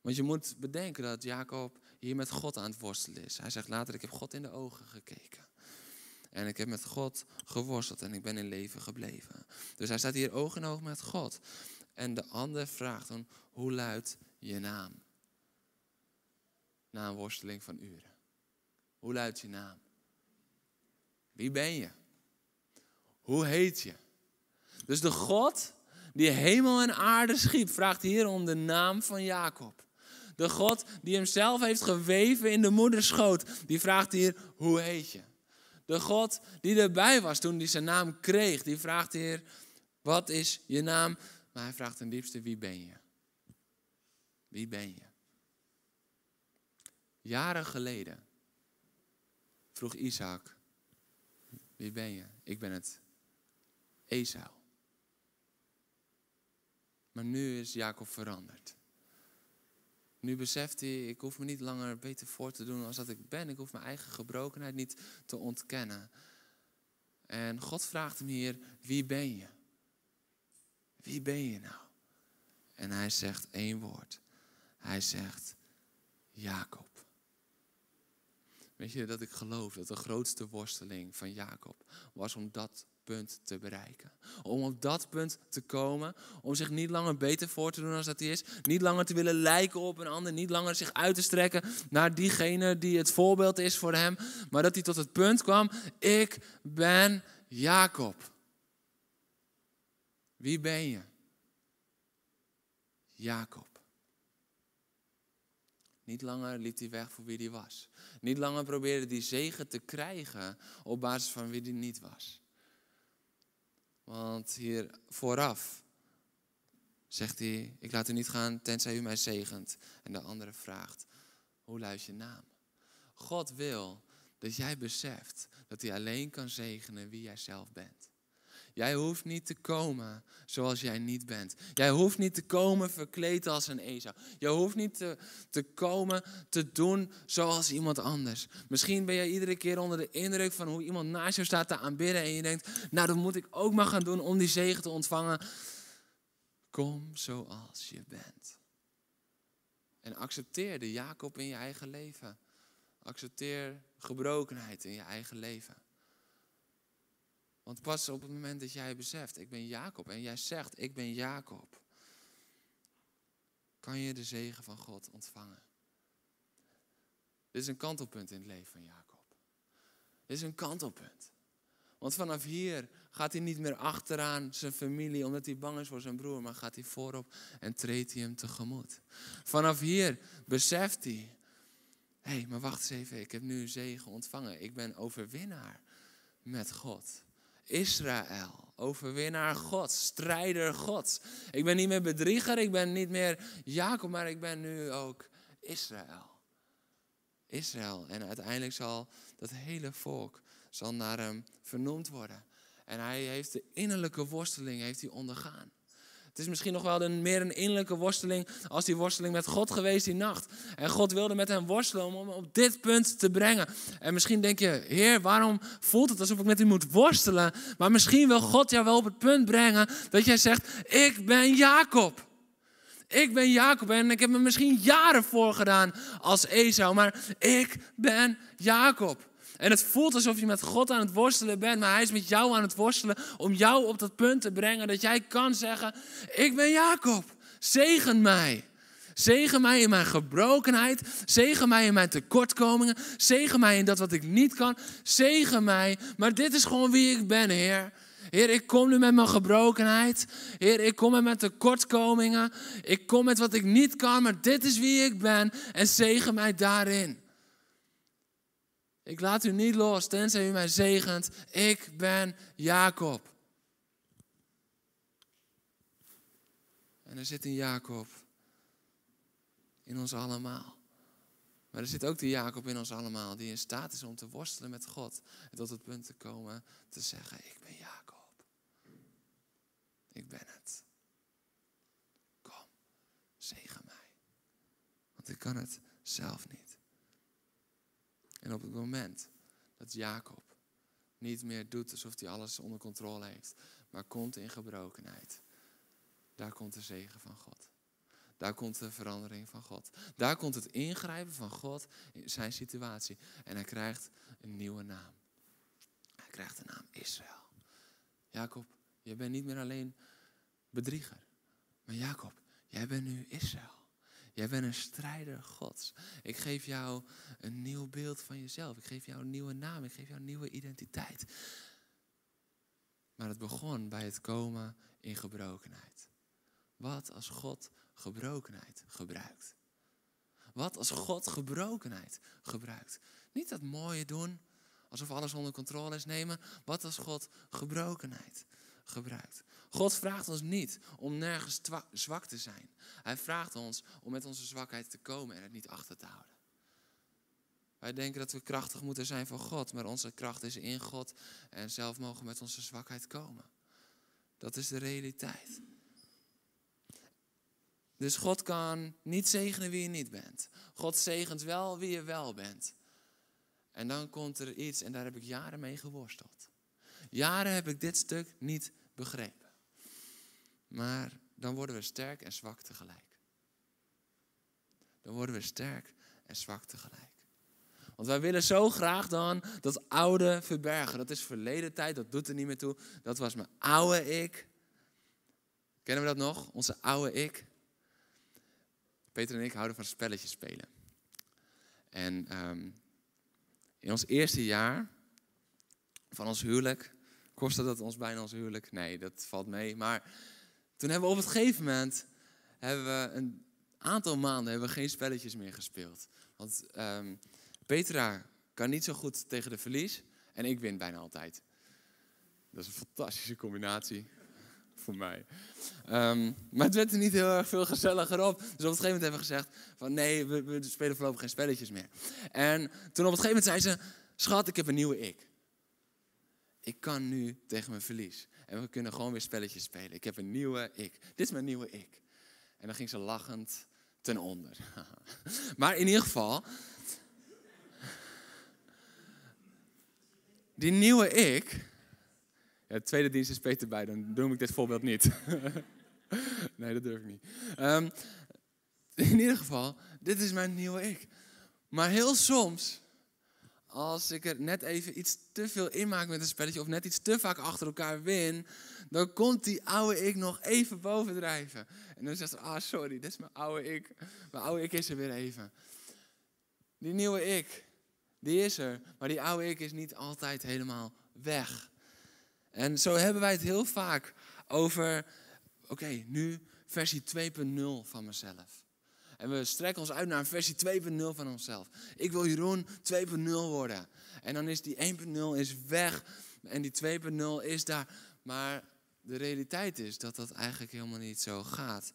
Want je moet bedenken dat Jacob hier met God aan het worstelen is. Hij zegt later, ik heb God in de ogen gekeken. En ik heb met God geworsteld en ik ben in leven gebleven. Dus hij staat hier oog in oog met God. En de ander vraagt dan, hoe luidt je naam? Na een worsteling van uren. Hoe luidt je naam? Wie ben je? Hoe heet je? Dus de God die hemel en aarde schiep, vraagt hier om de naam van Jacob. De God die hemzelf heeft geweven in de moederschoot, die vraagt hier, hoe heet je? De God die erbij was toen hij zijn naam kreeg, die vraagt Heer, Wat is je naam? Maar hij vraagt ten diepste, wie ben je? Wie ben je? Jaren geleden vroeg Isaac, wie ben je? Ik ben het Esau. Maar nu is Jacob veranderd. Nu beseft hij, ik hoef me niet langer beter voor te doen als dat ik ben. Ik hoef mijn eigen gebrokenheid niet te ontkennen. En God vraagt hem hier, wie ben je? Wie ben je nou? En hij zegt één woord. Hij zegt, Jacob. Weet je dat ik geloof dat de grootste worsteling van Jacob was om dat punt te bereiken. Om op dat punt te komen, om zich niet langer beter voor te doen als dat hij is. Niet langer te willen lijken op een ander, niet langer zich uit te strekken naar diegene die het voorbeeld is voor hem. Maar dat hij tot het punt kwam, ik ben Jacob. Wie ben je? Jacob. Niet langer liep hij weg voor wie hij was. Niet langer probeerde hij zegen te krijgen op basis van wie hij niet was. Want hier vooraf zegt hij, ik laat u niet gaan tenzij u mij zegent. En de andere vraagt, hoe luidt je naam? God wil dat jij beseft dat hij alleen kan zegenen wie jij zelf bent. Jij hoeft niet te komen zoals jij niet bent. Jij hoeft niet te komen verkleed als een Esau. Je hoeft niet te, te komen te doen zoals iemand anders. Misschien ben jij iedere keer onder de indruk van hoe iemand naast jou staat te aanbidden. En je denkt, nou dat moet ik ook maar gaan doen om die zegen te ontvangen. Kom zoals je bent. En accepteer de Jacob in je eigen leven. Accepteer gebrokenheid in je eigen leven. Want pas op het moment dat jij beseft, ik ben Jacob, en jij zegt, ik ben Jacob, kan je de zegen van God ontvangen. Dit is een kantelpunt in het leven van Jacob. Dit is een kantelpunt. Want vanaf hier gaat hij niet meer achteraan zijn familie omdat hij bang is voor zijn broer, maar gaat hij voorop en treedt hij hem tegemoet. Vanaf hier beseft hij, hé, hey, maar wacht eens even, ik heb nu zegen ontvangen. Ik ben overwinnaar met God. Israël, overwinnaar God, strijder God. Ik ben niet meer bedrieger, ik ben niet meer Jacob, maar ik ben nu ook Israël. Israël. En uiteindelijk zal dat hele volk zal naar hem vernoemd worden. En hij heeft de innerlijke worsteling heeft hij ondergaan. Het is misschien nog wel een, meer een innerlijke worsteling als die worsteling met God geweest die nacht. En God wilde met hem worstelen om hem op dit punt te brengen. En misschien denk je, Heer, waarom voelt het alsof ik met u moet worstelen? Maar misschien wil God jou wel op het punt brengen dat jij zegt, ik ben Jacob. Ik ben Jacob en ik heb me misschien jaren voorgedaan als Esau, maar ik ben Jacob. En het voelt alsof je met God aan het worstelen bent, maar Hij is met jou aan het worstelen om jou op dat punt te brengen dat jij kan zeggen, ik ben Jacob, zegen mij. Zegen mij in mijn gebrokenheid. Zegen mij in mijn tekortkomingen. Zegen mij in dat wat ik niet kan. Zegen mij. Maar dit is gewoon wie ik ben, Heer. Heer, ik kom nu met mijn gebrokenheid. Heer, ik kom met mijn tekortkomingen. Ik kom met wat ik niet kan, maar dit is wie ik ben. En zegen mij daarin. Ik laat u niet los, tenzij u mij zegent. Ik ben Jacob. En er zit een Jacob in ons allemaal. Maar er zit ook die Jacob in ons allemaal, die in staat is om te worstelen met God. En tot het punt te komen te zeggen, ik ben Jacob. Ik ben het. Kom, zegen mij. Want ik kan het zelf niet. En op het moment dat Jacob niet meer doet alsof hij alles onder controle heeft, maar komt in gebrokenheid, daar komt de zegen van God. Daar komt de verandering van God. Daar komt het ingrijpen van God in zijn situatie. En hij krijgt een nieuwe naam. Hij krijgt de naam Israël. Jacob, je bent niet meer alleen bedrieger. Maar Jacob, jij bent nu Israël. Jij bent een strijder Gods. Ik geef jou een nieuw beeld van jezelf. Ik geef jou een nieuwe naam. Ik geef jou een nieuwe identiteit. Maar het begon bij het komen in gebrokenheid. Wat als God gebrokenheid gebruikt? Wat als God gebrokenheid gebruikt? Niet dat mooie doen, alsof alles onder controle is nemen. Wat als God gebrokenheid gebruikt. God vraagt ons niet om nergens zwak te zijn. Hij vraagt ons om met onze zwakheid te komen en het niet achter te houden. Wij denken dat we krachtig moeten zijn voor God, maar onze kracht is in God en zelf mogen we met onze zwakheid komen. Dat is de realiteit. Dus God kan niet zegenen wie je niet bent. God zegent wel wie je wel bent. En dan komt er iets en daar heb ik jaren mee geworsteld. Jaren heb ik dit stuk niet begrepen. Maar dan worden we sterk en zwak tegelijk. Dan worden we sterk en zwak tegelijk. Want wij willen zo graag dan dat oude verbergen. Dat is verleden tijd, dat doet er niet meer toe. Dat was mijn oude ik. Kennen we dat nog? Onze oude ik. Peter en ik houden van spelletjes spelen. En ehm, in ons eerste jaar van ons huwelijk, kostte dat ons bijna ons huwelijk? Nee, dat valt mee. Maar toen hebben we op het gegeven moment, hebben we een aantal maanden hebben we geen spelletjes meer gespeeld. Want ehm, Petra kan niet zo goed tegen de verlies en ik win bijna altijd. Dat is een fantastische combinatie voor mij. Ehm, maar het werd er niet heel erg veel gezelliger op. Dus op het gegeven moment hebben we gezegd van nee, we, we spelen voorlopig geen spelletjes meer. En toen op het gegeven moment zei ze, schat, ik heb een nieuwe ik. Ik kan nu tegen mijn verlies. En we kunnen gewoon weer spelletjes spelen. Ik heb een nieuwe ik. Dit is mijn nieuwe ik. En dan ging ze lachend ten onder. maar in ieder geval, die nieuwe ik. Ja, de tweede dienst is Peter bij, dan noem ik dit voorbeeld niet. nee, dat durf ik niet. Ehm, in ieder geval, dit is mijn nieuwe ik. Maar heel soms, als ik er net even iets te veel in maak met een spelletje, of net iets te vaak achter elkaar win, dan komt die oude ik nog even bovendrijven. En dan zegt ze, ah sorry, dit is mijn oude ik. Mijn oude ik is er weer even. Die nieuwe ik, die is er, maar die oude ik is niet altijd helemaal weg. En zo hebben wij het heel vaak over, oké, nu versie 2.0 van mezelf. En we strekken ons uit naar een versie 2.0 van onszelf. Ik wil Jeroen 2.0 worden. En dan is die 1.0 is weg en die 2.0 is daar. Maar de realiteit is dat dat eigenlijk helemaal niet zo gaat.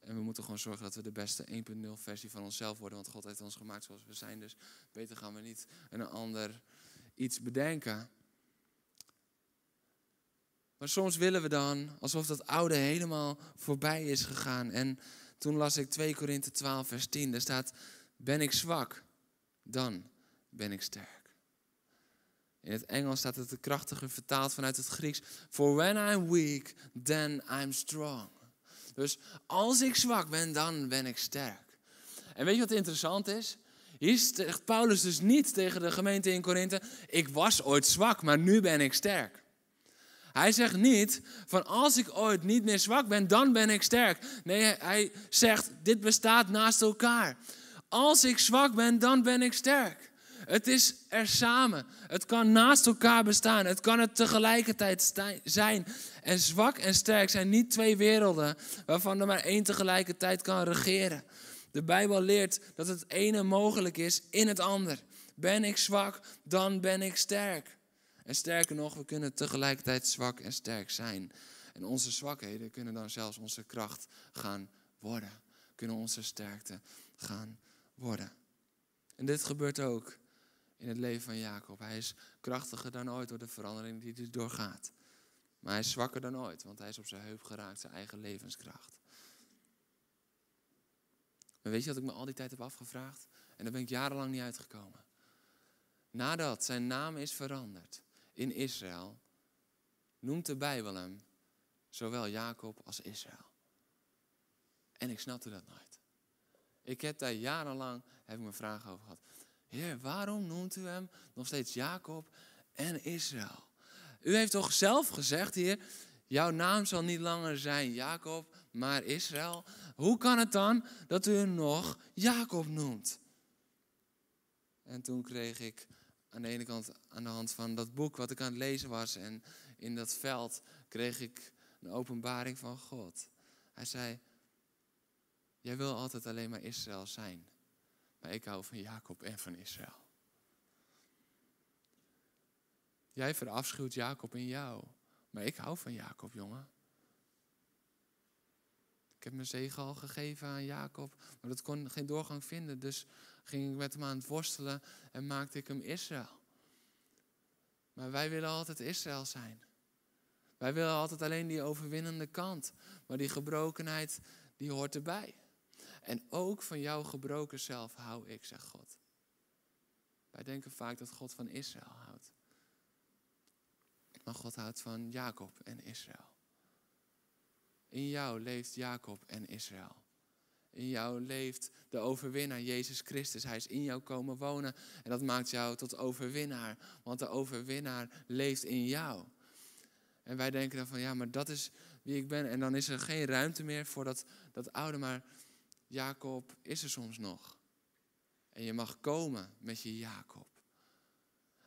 En we moeten gewoon zorgen dat we de beste 1.0 versie van onszelf worden. Want God heeft ons gemaakt zoals we zijn. Dus beter gaan we niet een ander iets bedenken. Maar soms willen we dan alsof dat oude helemaal voorbij is gegaan. En toen las ik 2 Korinthe 12, vers 10. Daar staat: Ben ik zwak, dan ben ik sterk. In het Engels staat het krachtiger vertaald vanuit het Grieks. For when I'm weak, then I'm strong. Dus als ik zwak ben, dan ben ik sterk. En weet je wat interessant is? Hier zegt Paulus dus niet tegen de gemeente in Korinthe: Ik was ooit zwak, maar nu ben ik sterk. Hij zegt niet van als ik ooit niet meer zwak ben, dan ben ik sterk. Nee, hij zegt dit bestaat naast elkaar. Als ik zwak ben, dan ben ik sterk. Het is er samen. Het kan naast elkaar bestaan. Het kan het tegelijkertijd zijn. En zwak en sterk zijn niet twee werelden waarvan er maar één tegelijkertijd kan regeren. De Bijbel leert dat het ene mogelijk is in het ander. Ben ik zwak, dan ben ik sterk. En sterker nog, we kunnen tegelijkertijd zwak en sterk zijn. En onze zwakheden kunnen dan zelfs onze kracht gaan worden. Kunnen onze sterkte gaan worden. En dit gebeurt ook in het leven van Jacob. Hij is krachtiger dan ooit door de verandering die hij doorgaat. Maar hij is zwakker dan ooit, want hij is op zijn heup geraakt, zijn eigen levenskracht. Maar weet je wat ik me al die tijd heb afgevraagd? En daar ben ik jarenlang niet uitgekomen. Nadat zijn naam is veranderd, in Israël, noemt de Bijbel hem zowel Jacob als Israël. En ik snapte dat nooit. Ik heb daar jarenlang heb ik mijn vragen over gehad. Heer, waarom noemt u hem nog steeds Jacob en Israël? U heeft toch zelf gezegd, Heer, jouw naam zal niet langer zijn Jacob, maar Israël. Hoe kan het dan dat u hem nog Jacob noemt? En toen kreeg ik aan de ene kant aan de hand van dat boek wat ik aan het lezen was. En in dat veld kreeg ik een openbaring van God. Hij zei, jij wil altijd alleen maar Israël zijn. Maar ik hou van Jacob en van Israël. Jij verafschuwt Jacob in jou. Maar ik hou van Jacob, jongen. Ik heb mijn zegen al gegeven aan Jacob, maar dat kon geen doorgang vinden. Dus ging ik met hem aan het worstelen en maakte ik hem Israël. Maar wij willen altijd Israël zijn. Wij willen altijd alleen die overwinnende kant. Maar die gebrokenheid, die hoort erbij. En ook van jouw gebroken zelf hou ik, zegt God. Wij denken vaak dat God van Israël houdt. Maar God houdt van Jacob en Israël. In jou leeft Jacob en Israël. In jou leeft de overwinnaar, Jezus Christus. Hij is in jou komen wonen en dat maakt jou tot overwinnaar. Want de overwinnaar leeft in jou. En wij denken dan van, ja, maar dat is wie ik ben. En dan is er geen ruimte meer voor dat, dat oude, maar Jacob is er soms nog. En je mag komen met je Jacob.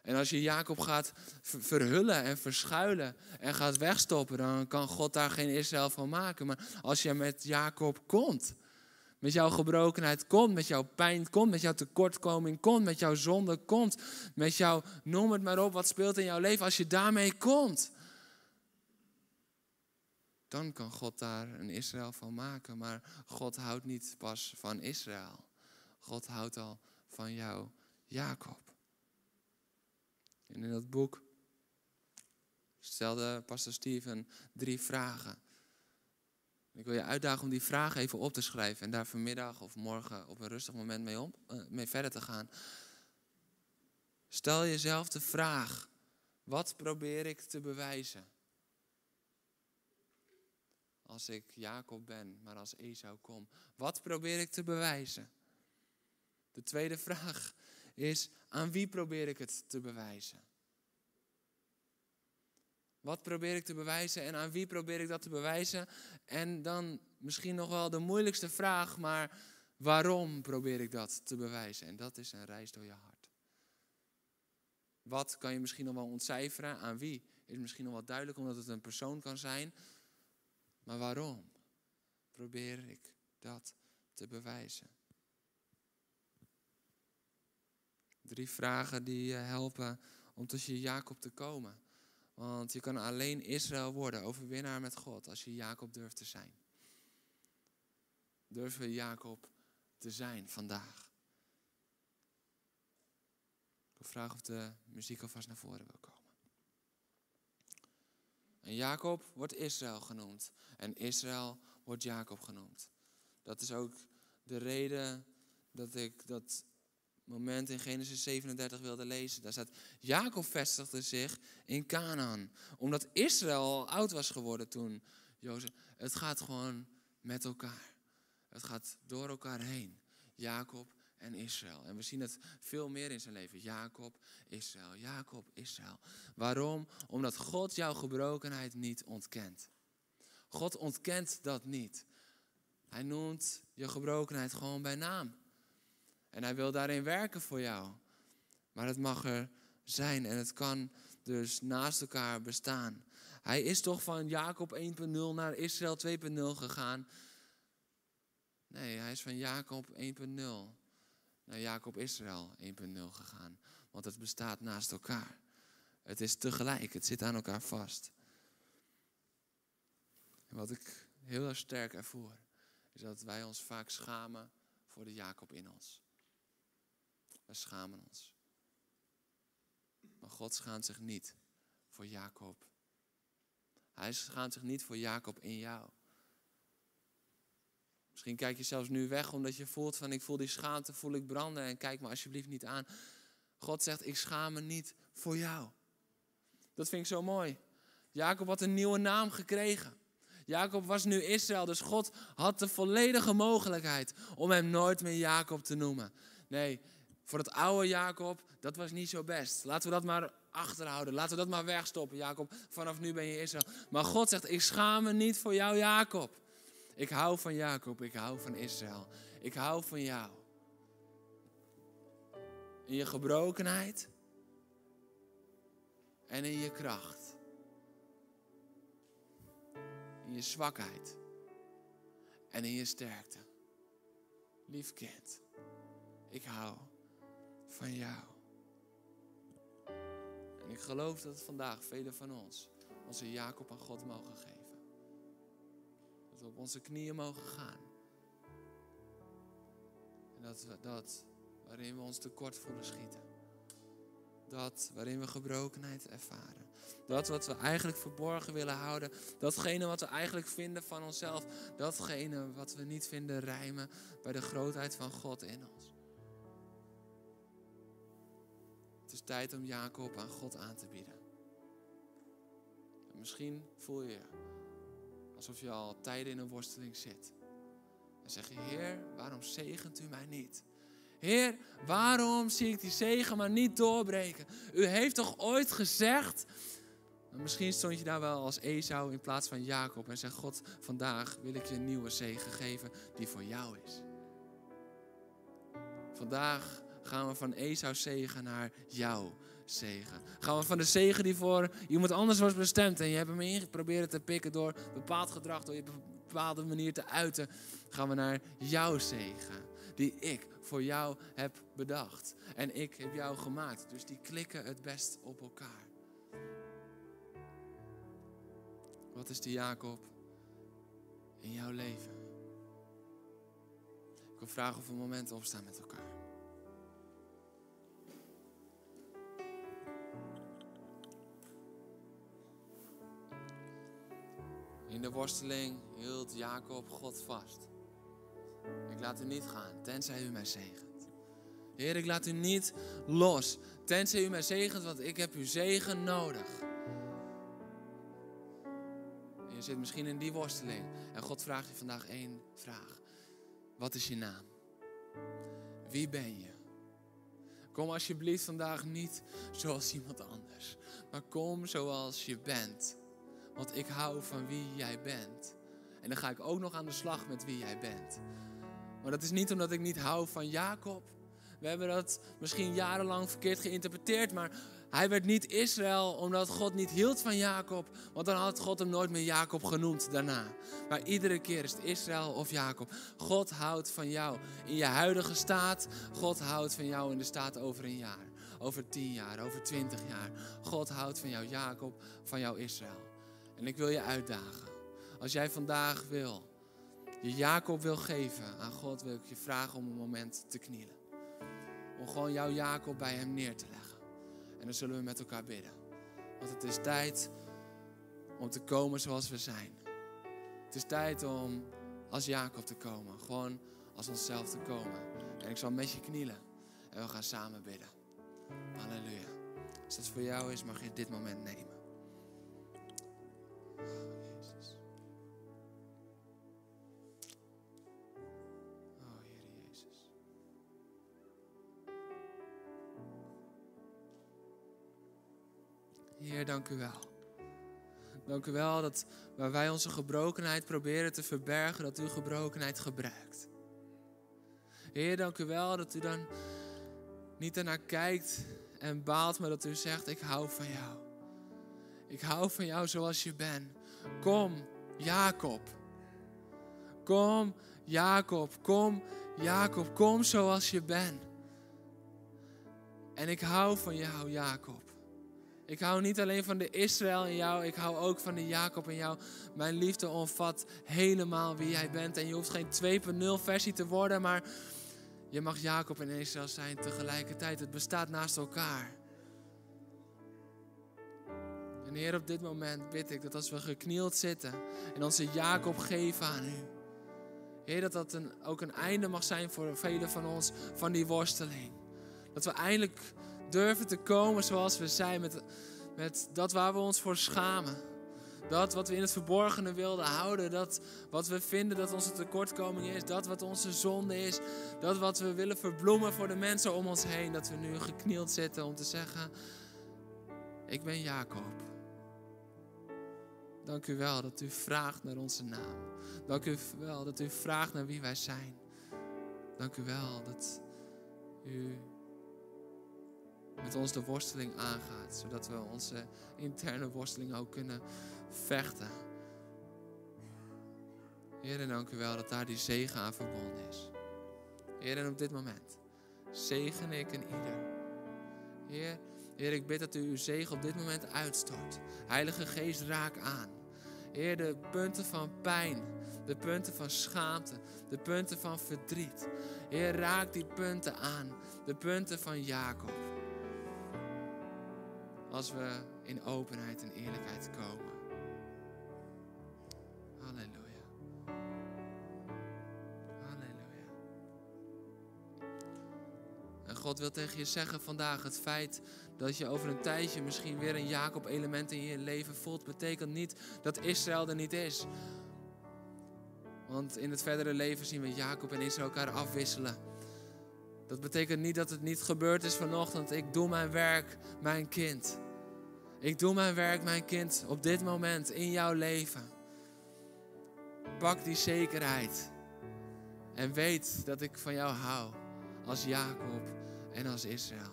En als je Jacob gaat verhullen en verschuilen en gaat wegstoppen, dan kan God daar geen Israël van maken. Maar als je met Jacob komt, met jouw gebrokenheid komt, met jouw pijn komt, met jouw tekortkoming komt, met jouw zonde komt, met jouw, noem het maar op, wat speelt in jouw leven, als je daarmee komt, dan kan God daar een Israël van maken. Maar God houdt niet pas van Israël. God houdt al van jou, Jacob. En in dat boek stelde pastor Steven drie vragen. Ik wil je uitdagen om die vragen even op te schrijven en daar vanmiddag of morgen op een rustig moment mee, om, uh, mee verder te gaan. Stel jezelf de vraag: wat probeer ik te bewijzen? Als ik Jacob ben, maar als Esau kom. Wat probeer ik te bewijzen? De tweede vraag is, aan wie probeer ik het te bewijzen? Wat probeer ik te bewijzen en aan wie probeer ik dat te bewijzen? En dan misschien nog wel de moeilijkste vraag, maar waarom probeer ik dat te bewijzen? En dat is een reis door je hart. Wat kan je misschien nog wel ontcijferen? Aan wie is misschien nog wel duidelijk, omdat het een persoon kan zijn. Maar waarom probeer ik dat te bewijzen? Drie vragen die je helpen om tussen Jacob te komen. Want je kan alleen Israël worden, overwinnaar met God, als je Jacob durft te zijn. Durven we Jacob te zijn vandaag? Ik vragen of de muziek alvast naar voren wil komen. En Jacob wordt Israël genoemd. En Israël wordt Jacob genoemd. Dat is ook de reden dat ik dat moment in Genesis 37 wilde lezen. Daar staat, Jacob vestigde zich in Canaan. Omdat Israël oud was geworden toen. Jozef, het gaat gewoon met elkaar. Het gaat door elkaar heen. Jacob en Israël. En we zien het veel meer in zijn leven. Jacob, Israël, Jacob, Israël. Waarom? Omdat God jouw gebrokenheid niet ontkent. God ontkent dat niet. Hij noemt je gebrokenheid gewoon bij naam. En hij wil daarin werken voor jou. Maar het mag er zijn en het kan dus naast elkaar bestaan. Hij is toch van Jacob 1.0 naar Israël 2.0 gegaan. Nee, hij is van Jacob 1.0 naar Jacob Israël 1.0 gegaan. Want het bestaat naast elkaar. Het is tegelijk, het zit aan elkaar vast. En wat ik heel erg sterk ervoor, is dat wij ons vaak schamen voor de Jacob in ons. Wij schamen ons. Maar God schaamt zich niet voor Jacob. Hij schaamt zich niet voor Jacob in jou. Misschien kijk je zelfs nu weg omdat je voelt van ik voel die schaamte, voel ik branden en kijk me alsjeblieft niet aan. God zegt ik schaam me niet voor jou. Dat vind ik zo mooi. Jacob had een nieuwe naam gekregen. Jacob was nu Israël, dus God had de volledige mogelijkheid om hem nooit meer Jacob te noemen. Nee, voor het oude Jacob, dat was niet zo best. Laten we dat maar achterhouden. Laten we dat maar wegstoppen, Jacob. Vanaf nu ben je Israël. Maar God zegt, ik schaam me niet voor jou, Jacob. Ik hou van Jacob, ik hou van Israël. Ik hou van jou. In je gebrokenheid en in je kracht. In je zwakheid en in je sterkte. Lief kind, ik hou van jou. En ik geloof dat vandaag velen van ons onze Jacob aan God mogen geven. Dat we op onze knieën mogen gaan. En dat we dat waarin we ons tekort voelen schieten. Dat waarin we gebrokenheid ervaren. Dat wat we eigenlijk verborgen willen houden. Datgene wat we eigenlijk vinden van onszelf. Datgene wat we niet vinden rijmen bij de grootheid van God in ons. Tijd om Jacob aan God aan te bieden. En misschien voel je alsof je al tijden in een worsteling zit. En zeg je, Heer, waarom zegent u mij niet? Heer, waarom zie ik die zegen maar niet doorbreken? U heeft toch ooit gezegd. Misschien stond je daar wel als Esau in plaats van Jacob en zegt God, vandaag wil ik je een nieuwe zegen geven die voor jou is. Vandaag gaan we van Esau zegen naar jouw zegen. Gaan we van de zegen die voor iemand anders was bestemd en je hebt hem ingeprobeerd te pikken door bepaald gedrag, door je bepaalde manier te uiten, gaan we naar jouw zegen die ik voor jou heb bedacht. En ik heb jou gemaakt. Dus die klikken het best op elkaar. Wat is de Jacob in jouw leven? Ik wil vragen of we moment opstaan met elkaar. In de worsteling hield Jacob God vast. Ik laat u niet gaan, tenzij u mij zegent. Heer, ik laat u niet los, tenzij u mij zegent, want ik heb uw zegen nodig. Je zit misschien in die worsteling en God vraagt je vandaag één vraag. Wat is je naam? Wie ben je? Kom alsjeblieft vandaag niet zoals iemand anders, maar kom zoals je bent. Want ik hou van wie jij bent. En dan ga ik ook nog aan de slag met wie jij bent. Maar dat is niet omdat ik niet hou van Jacob. We hebben dat misschien jarenlang verkeerd geïnterpreteerd, maar hij werd niet Israël omdat God niet hield van Jacob. Want dan had God hem nooit meer Jacob genoemd daarna. Maar iedere keer is het Israël of Jacob. God houdt van jou in je huidige staat. God houdt van jou in de staat over een jaar. Over tien jaar, over twintig jaar. God houdt van jou Jacob, van jou Israël. En ik wil je uitdagen. Als jij vandaag wil je Jacob wil geven aan God, wil ik je vragen om een moment te knielen. Om gewoon jouw Jacob bij hem neer te leggen. En dan zullen we met elkaar bidden. Want het is tijd om te komen zoals we zijn. Het is tijd om als Jacob te komen. Gewoon als onszelf te komen. En ik zal met je knielen. En we gaan samen bidden. Halleluja. Als dat voor jou is, mag je dit moment nemen. Heer, dank u wel. Dank u wel dat waar wij onze gebrokenheid proberen te verbergen, dat u gebrokenheid gebruikt. Heer, dank u wel dat u dan niet ernaar kijkt en baalt, maar dat u zegt, ik hou van jou. Ik hou van jou zoals je bent. Kom, Jacob. Kom, Jacob. Kom, Jacob. Kom zoals je bent. En ik hou van jou, Jacob. Ik hou niet alleen van de Israël in jou, ik hou ook van de Jacob in jou. Mijn liefde omvat helemaal wie jij bent. En je hoeft geen 2.0 versie te worden, maar je mag Jacob en Israël zijn tegelijkertijd. Het bestaat naast elkaar. En Heer, op dit moment bid ik dat als we geknield zitten en onze Jacob geven aan U. Heer, dat dat een, ook een einde mag zijn voor velen van ons van die worsteling. Dat we eindelijk durven te komen zoals we zijn. Met, met dat waar we ons voor schamen. Dat wat we in het verborgene wilden houden. Dat wat we vinden dat onze tekortkoming is. Dat wat onze zonde is. Dat wat we willen verbloemen voor de mensen om ons heen. Dat we nu geknield zitten om te zeggen: Ik ben Jacob. Dank u wel dat u vraagt naar onze naam. Dank u wel dat u vraagt naar wie wij zijn. Dank u wel dat u met ons de worsteling aangaat. Zodat we onze interne worsteling ook kunnen vechten. Heer, en dank u wel dat daar die zegen aan verbonden is. Heer, en op dit moment zegen ik een ieder. Heer, Heer, ik bid dat u uw zegen op dit moment uitstort. Heilige Geest, raak aan. Heer, de punten van pijn, de punten van schaamte, de punten van verdriet. Heer, raak die punten aan, de punten van Jacob. Als we in openheid en eerlijkheid komen. Halleluja. God wil tegen je zeggen vandaag: het feit dat je over een tijdje misschien weer een Jacob-element in je leven voelt, betekent niet dat Israël er niet is. Want in het verdere leven zien we Jacob en Israël elkaar afwisselen. Dat betekent niet dat het niet gebeurd is vanochtend. Ik doe mijn werk, mijn kind. Ik doe mijn werk, mijn kind, op dit moment in jouw leven. Pak die zekerheid. En weet dat ik van jou hou. Als Jacob en als Israël.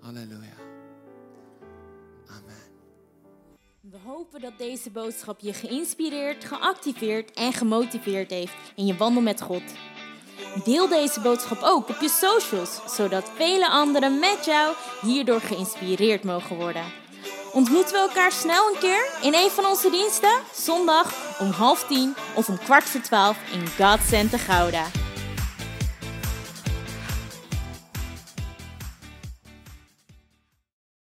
Halleluja. Amen. We hopen dat deze boodschap je geïnspireerd, geactiveerd en gemotiveerd heeft in je wandel met God. Deel deze boodschap ook op je socials, zodat vele anderen met jou hierdoor geïnspireerd mogen worden. Ontmoeten we elkaar snel een keer in een van onze diensten? Zondag om half tien of om kwart voor twaalf in God Center Gouda.